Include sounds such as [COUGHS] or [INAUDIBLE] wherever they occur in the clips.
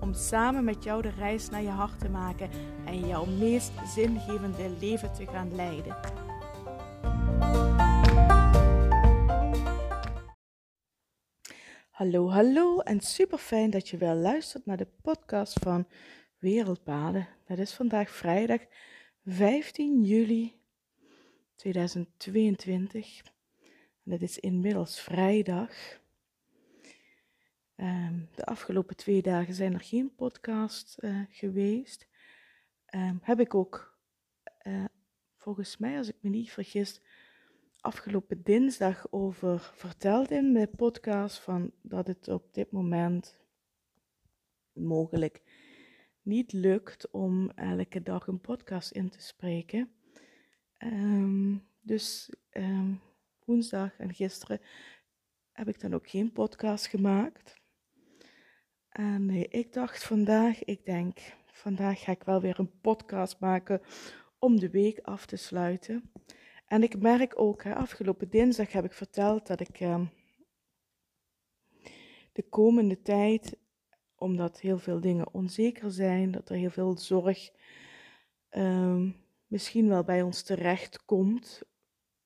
Om samen met jou de reis naar je hart te maken en jouw meest zingevende leven te gaan leiden. Hallo, hallo en super fijn dat je wel luistert naar de podcast van Wereldpaden. Het is vandaag vrijdag 15 juli 2022. En het is inmiddels vrijdag. Um, de afgelopen twee dagen zijn er geen podcast uh, geweest. Um, heb ik ook, uh, volgens mij, als ik me niet vergis, afgelopen dinsdag over verteld in de podcast van dat het op dit moment mogelijk niet lukt om elke dag een podcast in te spreken. Um, dus woensdag en gisteren heb ik dan ook geen podcast gemaakt. En nee, ik dacht vandaag, ik denk, vandaag ga ik wel weer een podcast maken om de week af te sluiten. En ik merk ook, hè, afgelopen dinsdag heb ik verteld dat ik uh, de komende tijd, omdat heel veel dingen onzeker zijn, dat er heel veel zorg uh, misschien wel bij ons terecht komt.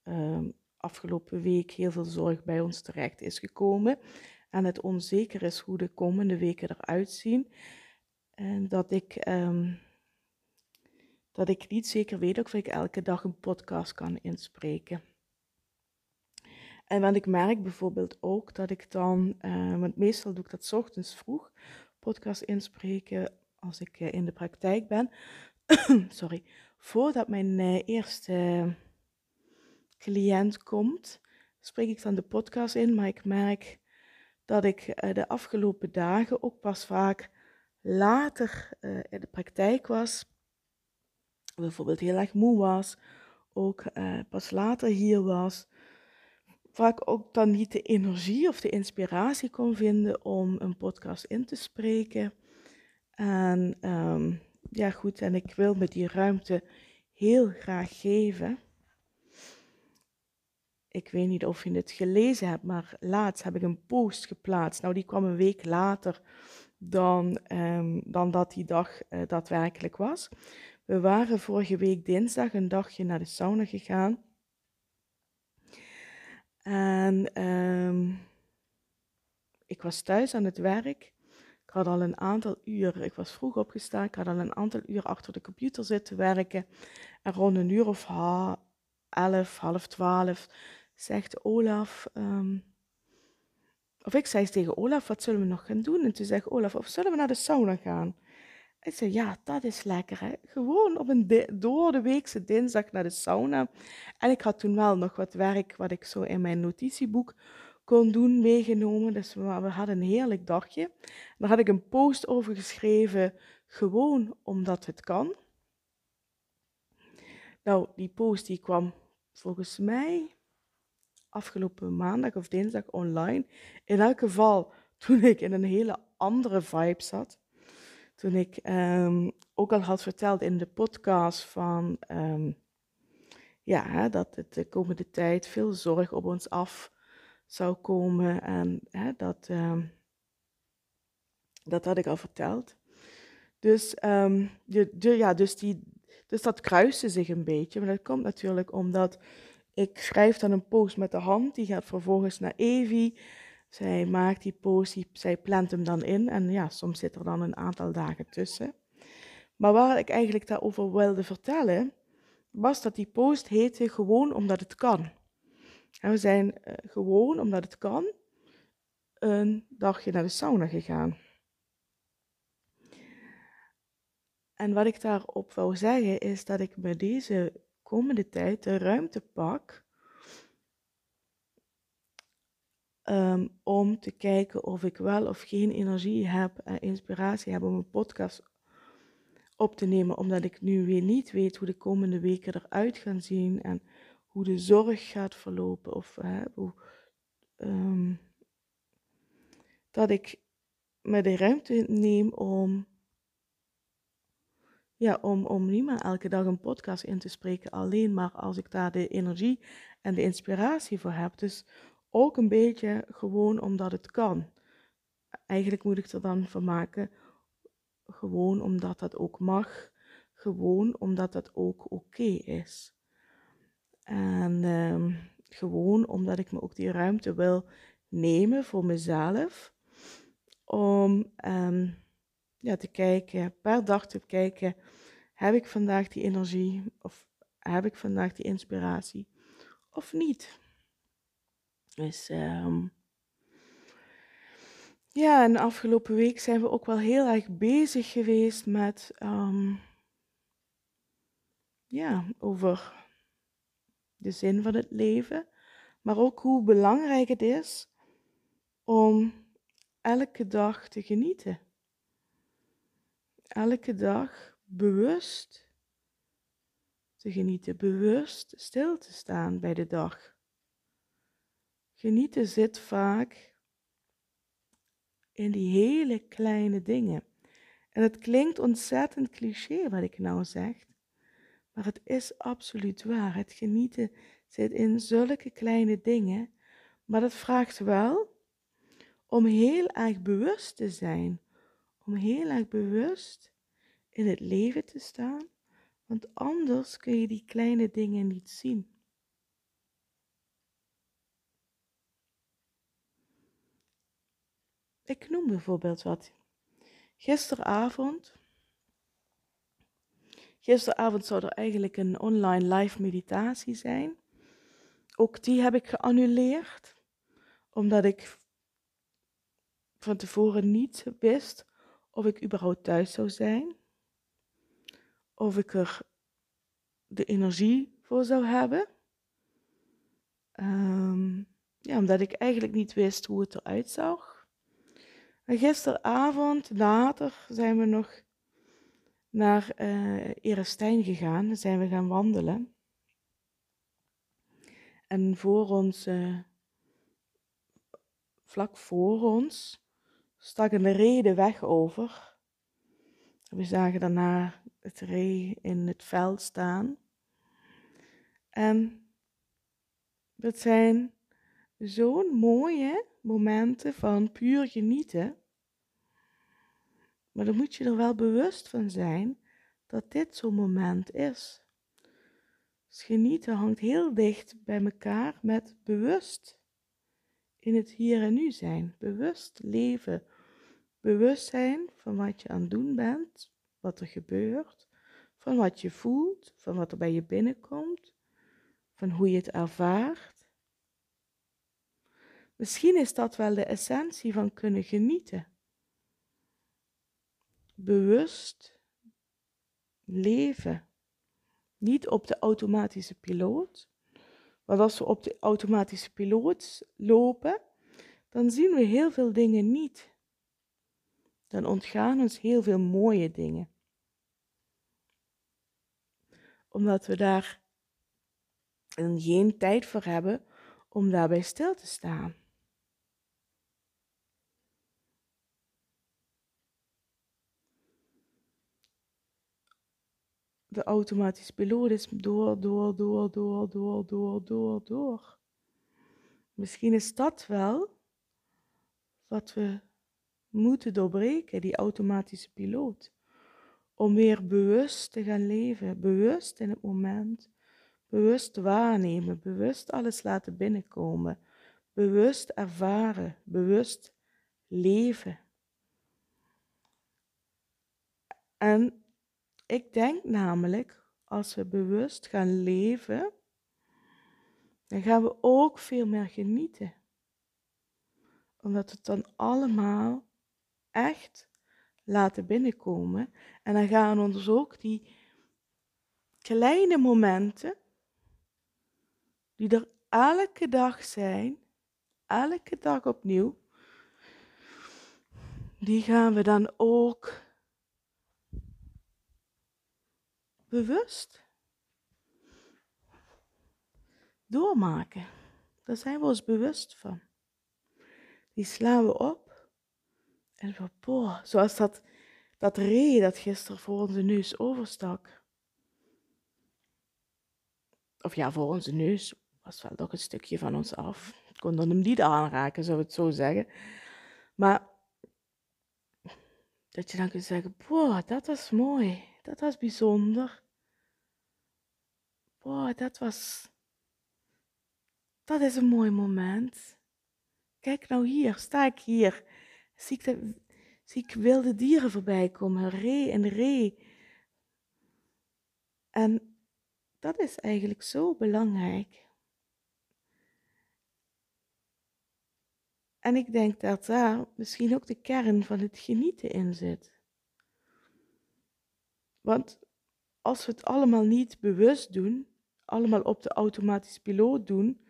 Uh, afgelopen week heel veel zorg bij ons terecht is gekomen en het onzeker is hoe de komende weken eruit zien. En dat ik, um, dat ik niet zeker weet of ik elke dag een podcast kan inspreken. En want ik merk bijvoorbeeld ook dat ik dan, uh, want meestal doe ik dat ochtends vroeg, podcast inspreken als ik uh, in de praktijk ben. [COUGHS] Sorry, voordat mijn uh, eerste cliënt komt, spreek ik dan de podcast in, maar ik merk dat ik eh, de afgelopen dagen ook pas vaak later uh, in de praktijk was, bijvoorbeeld heel erg moe was, ook uh, pas later hier was, vaak ook dan niet de energie of de inspiratie kon vinden om een podcast in te spreken. En um, ja, goed, en ik wil me die ruimte heel graag geven ik weet niet of je het gelezen hebt, maar laatst heb ik een post geplaatst. Nou, die kwam een week later dan, um, dan dat die dag uh, daadwerkelijk was. We waren vorige week dinsdag een dagje naar de sauna gegaan. En um, ik was thuis aan het werk. Ik had al een aantal uur, ik was vroeg opgestaan, ik had al een aantal uur achter de computer zitten werken. En rond een uur of ha, elf, half twaalf zegt Olaf, um, of ik zei tegen Olaf, wat zullen we nog gaan doen? En toen zegt Olaf, of zullen we naar de sauna gaan? Ik zei, ja, dat is lekker. Hè? Gewoon op een door de weekse dinsdag naar de sauna. En ik had toen wel nog wat werk wat ik zo in mijn notitieboek kon doen meegenomen. Dus we, we hadden een heerlijk dagje. Daar had ik een post over geschreven, gewoon omdat het kan. Nou, die post die kwam volgens mij afgelopen maandag of dinsdag online. In elk geval [LAUGHS] toen ik in een hele andere vibe zat. Toen ik um, ook al had verteld in de podcast van um, ja, dat het de komende tijd veel zorg op ons af zou komen. En hè, dat, um, dat had ik al verteld. Dus, ja, dus, die, dus dat kruiste zich een beetje. Maar dat komt natuurlijk omdat ik schrijf dan een post met de hand, die gaat vervolgens naar Evie. Zij maakt die post, zij plant hem dan in en ja, soms zit er dan een aantal dagen tussen. Maar waar ik eigenlijk daarover wilde vertellen, was dat die post heette gewoon omdat het kan. En we zijn uh, gewoon omdat het kan een dagje naar de sauna gegaan. En wat ik daarop wou zeggen is dat ik me deze komende tijd de ruimte pak um, om te kijken of ik wel of geen energie heb en inspiratie heb om een podcast op te nemen, omdat ik nu weer niet weet hoe de komende weken eruit gaan zien en hoe de zorg gaat verlopen. Of hoe, ehm, dat ik me de ruimte neem om, ja, om, om niet meer elke dag een podcast in te spreken, alleen maar als ik daar de energie en de inspiratie voor heb. Dus ook een beetje gewoon omdat het kan. Eigenlijk moet ik er dan van maken, gewoon omdat dat ook mag, gewoon omdat dat ook oké is. En ehm, gewoon omdat ik me ook die ruimte wil nemen voor mezelf. Om ehm, ja, te kijken, per dag te kijken, heb ik vandaag die energie of heb ik vandaag die inspiratie of niet. Dus um, ja, en de afgelopen week zijn we ook wel heel erg bezig geweest met um, ja, over de zin van het leven, maar ook hoe belangrijk het is om elke dag te genieten. Elke dag bewust te genieten, bewust stil te staan bij de dag. Genieten zit vaak in die hele kleine dingen. En het klinkt ontzettend cliché wat ik nou zeg, maar het is absoluut waar. Het genieten zit in zulke kleine dingen, maar dat vraagt wel om heel erg bewust te zijn, om heel erg bewust in het leven te staan, want anders kun je die kleine dingen niet zien. Ik noem bijvoorbeeld wat. Gisteravond Gisteravond zou er eigenlijk een online live meditatie zijn. Ook die heb ik geannuleerd, omdat ik van tevoren niet wist of ik überhaupt thuis zou zijn, of ik er de energie voor zou hebben. Ehm, ja, omdat ik eigenlijk niet wist hoe het eruit zag. Gisteravond, later, zijn we nog naar uh, gegaan. Dan zijn we gaan wandelen. En voor ons, uh, vlak voor ons, stak een de weg over. We zagen daarna het ree in het veld staan. En dat zijn zo'n mooie momenten van puur genieten. Maar dan moet je er wel bewust van zijn dat dit zo'n moment is. Dus genieten hangt heel dicht bij elkaar met bewust in het hier en nu zijn. Bewust leven. Bewust zijn van wat je aan het doen bent, wat er gebeurt, van wat je voelt, van wat er bij je binnenkomt, van hoe je het ervaart. Misschien is dat wel de essentie van kunnen genieten bewust leven. Niet op de automatische piloot. Want als we op de automatische piloot lopen, dan zien we heel veel dingen niet. Dan ontgaan ons heel veel mooie dingen. Omdat we daar geen tijd voor hebben om daarbij stil te staan. de automatische piloot is door, door, door, door, door, door, door, door. Misschien is dat wel wat we moeten doorbreken, die automatische piloot. Om weer bewust te gaan leven, bewust in het moment, bewust waarnemen, bewust alles laten binnenkomen, bewust ervaren, bewust leven. En ik denk namelijk, als we bewust gaan leven, dan gaan we ook veel meer genieten. Omdat het dan allemaal echt laten binnenkomen. En dan gaan ons ook die kleine momenten, die er elke dag zijn, elke dag opnieuw, die gaan we dan ook bewust doormaken. Daar zijn we ons bewust van. Die slaan we op. En we, boah, zoals dat, dat ree dat gisteren voor onze neus overstak. Of ja, voor onze neus was wel nog een stukje van ons af. Ik kon hem niet aanraken, zou ik het zo zeggen. Maar dat je dan kunt zeggen, boah, dat was mooi. Dat was bijzonder. Boah, dat was... Dat is een mooi moment. Kijk nou hier, sta ik hier. Zie ik, wilde dieren voorbij komen, ree en ree. En dat is eigenlijk zo belangrijk. En ik denk dat daar misschien ook de kern van het genieten in zit. Want als we het allemaal niet bewust doen, allemaal op de automatische piloot doen,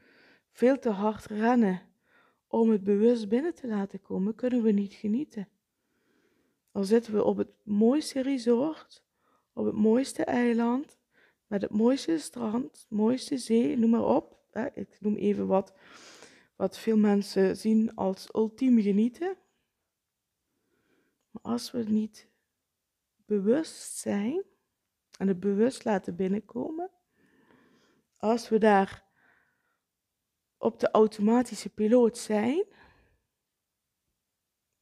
veel te hard rennen om het bewust binnen te laten komen, kunnen we niet genieten. Dan zitten we op het mooiste resort, op het mooiste eiland, met het mooiste strand, mooiste zee, noem maar op. Ik noem even wat, wat veel mensen zien als ultiem genieten. Maar als we niet bewust zijn en het bewust laten binnenkomen, als we daar op de automatische piloot zijn,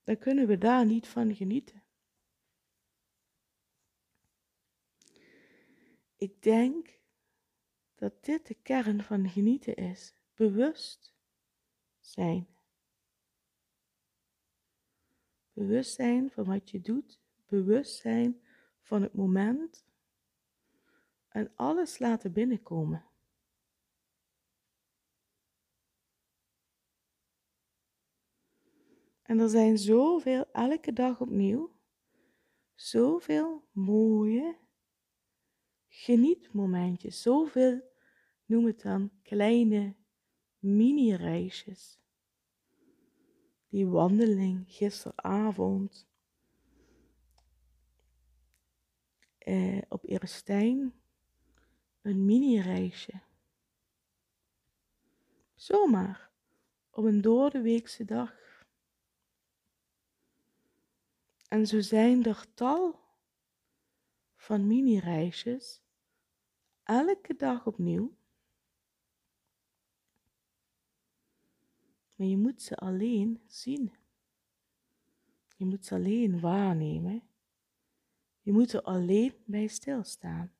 dan kunnen we daar niet van genieten. Ik denk dat dit de kern van genieten is. Bewust zijn. Bewust zijn van wat je doet. Bewust zijn van het moment. En alles laten binnenkomen. En er zijn zoveel, elke dag opnieuw, zoveel mooie genietmomentjes. Zoveel, noem het dan, kleine mini-reisjes. Die wandeling gisteravond eh, op Erestijn, een mini-reisje. Zomaar, op een doordeweekse dag. En zo zijn er tal van mini-reisjes, elke dag opnieuw. Maar je moet ze alleen zien. Je moet ze alleen waarnemen. Je moet er alleen bij stilstaan.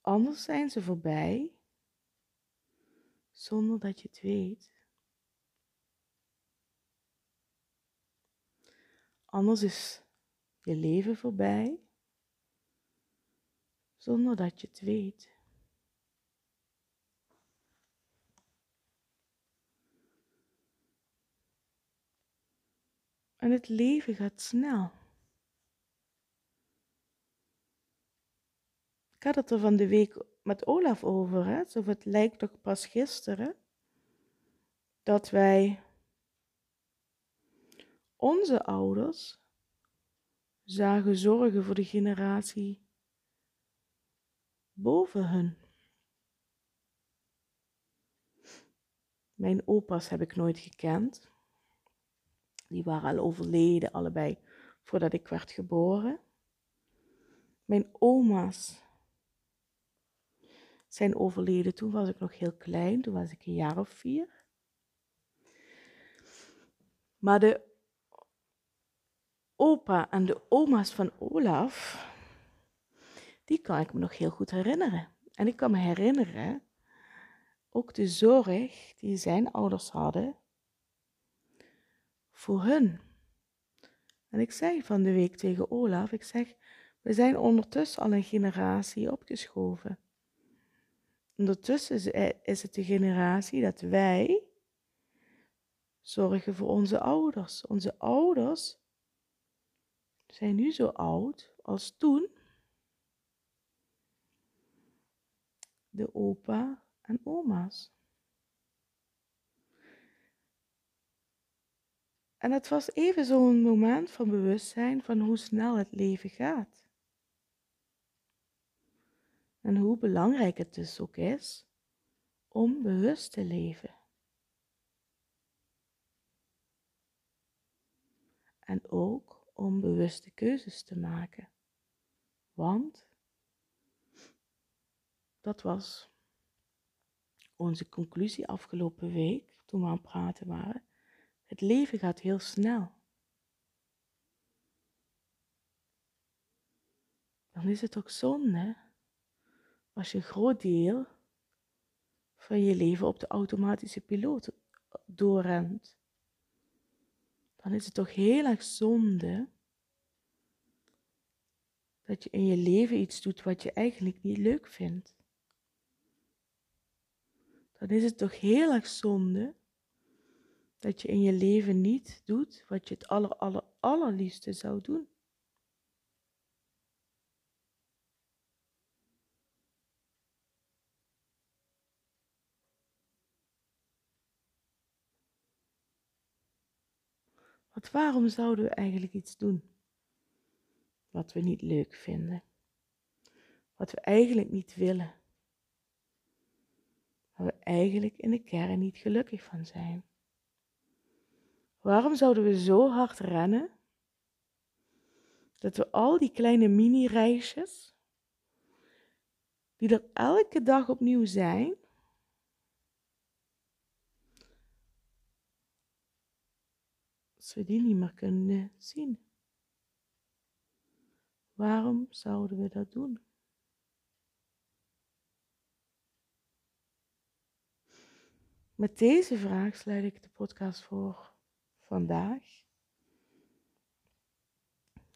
Anders zijn ze voorbij zonder dat je het weet. Anders is je leven voorbij zonder dat je het weet. En het leven gaat snel. Ik had het er van de week met Olaf over, hè? Het lijkt toch pas gisteren dat wij onze ouders zagen zorgen voor de generatie boven hun. Mijn opa's heb ik nooit gekend. Die waren al overleden, allebei, voordat ik werd geboren. Mijn oma's zijn overleden. Toen was ik nog heel klein, toen was ik een jaar of vier. Maar de opa en de oma's van Olaf, die kan ik me nog heel goed herinneren. En ik kan me herinneren ook de zorg die zijn ouders hadden voor hun. En ik zei van de week tegen Olaf, ik zeg, we zijn ondertussen al een generatie opgeschoven. Ondertussen is het de generatie dat wij zorgen voor onze ouders. Onze ouders zijn nu zo oud als toen de opa en oma's. En het was even zo'n moment van bewustzijn van hoe snel het leven gaat. En hoe belangrijk het dus ook is om bewust te leven. En ook om bewuste keuzes te maken. Want dat was onze conclusie afgelopen week toen we aan het praten waren. Het leven gaat heel snel. Dan is het ook zonde als je een groot deel van je leven op de automatische piloot doorrent. Dan is het toch heel erg zonde dat je in je leven iets doet wat je eigenlijk niet leuk vindt. Dan is het toch heel erg zonde dat je in je leven niet doet wat je het aller, aller, allerliefste zou doen. Waarom zouden we eigenlijk iets doen wat we niet leuk vinden? Wat we eigenlijk niet willen? Waar we eigenlijk in de kern niet gelukkig van zijn? Waarom zouden we zo hard rennen dat we al die kleine mini-reisjes, die er elke dag opnieuw zijn, we die niet meer kunnen zien? Waarom zouden we dat doen? Met deze vraag sluit ik de podcast voor vandaag.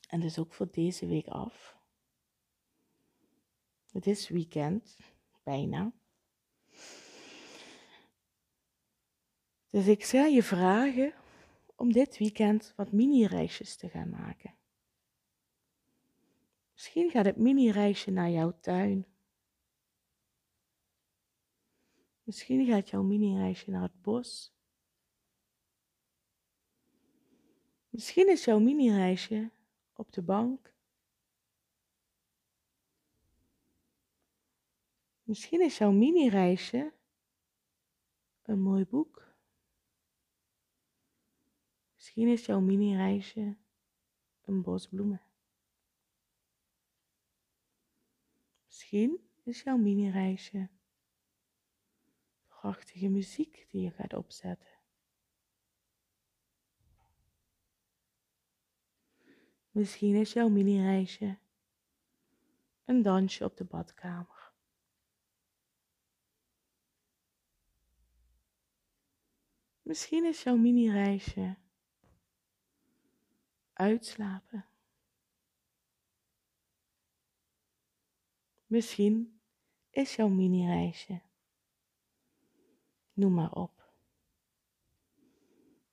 En dus ook voor deze week af. Het is weekend, bijna. Dus ik zal je vragen om dit weekend wat mini-reisjes te gaan maken. Misschien gaat het mini-reisje naar jouw tuin. Misschien gaat jouw mini-reisje naar het bos. Misschien is jouw mini-reisje op de bank. Misschien is jouw mini-reisje een mooi boek. Misschien is jouw mini-reisje een bos bloemen. Misschien is jouw mini-reisje prachtige muziek die je gaat opzetten. Misschien is jouw mini-reisje een dansje op de badkamer. Misschien is jouw mini-reisje uitslapen. Misschien is jouw mini-reisje. Noem maar op.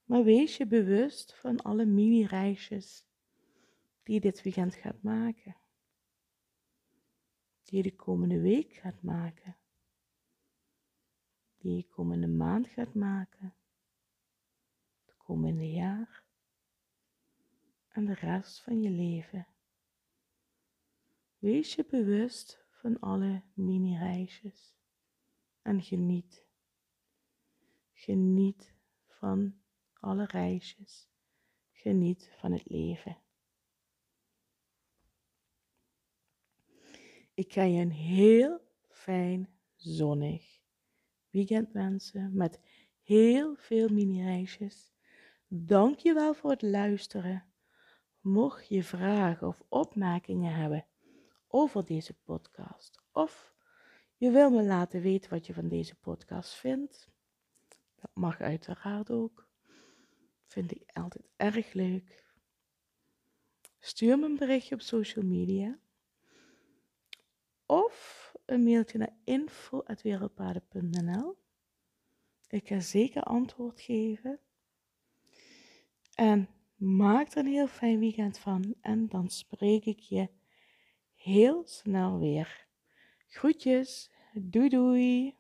Maar wees je bewust van alle mini-reisjes die je dit weekend gaat maken. Die je de komende week gaat maken. Die je komende maand gaat maken. Het komende jaar. En de rest van je leven. Wees je bewust van alle mini-reisjes en geniet. Geniet van alle reisjes. Geniet van het leven. Ik ga je een heel fijn zonnig weekend wensen met heel veel mini-reisjes. Dank je wel voor het luisteren. Mocht je vragen of opmerkingen hebben over deze podcast of je wil me laten weten wat je van deze podcast vindt, dat mag uiteraard ook. Vind ik altijd erg leuk. Stuur me een berichtje op social media of een mailtje naar info.wereldpaden.nl. Ik ga zeker antwoord geven. En maak er een heel fijn weekend van. En dan spreek ik je heel snel weer. Groetjes. Doei doei.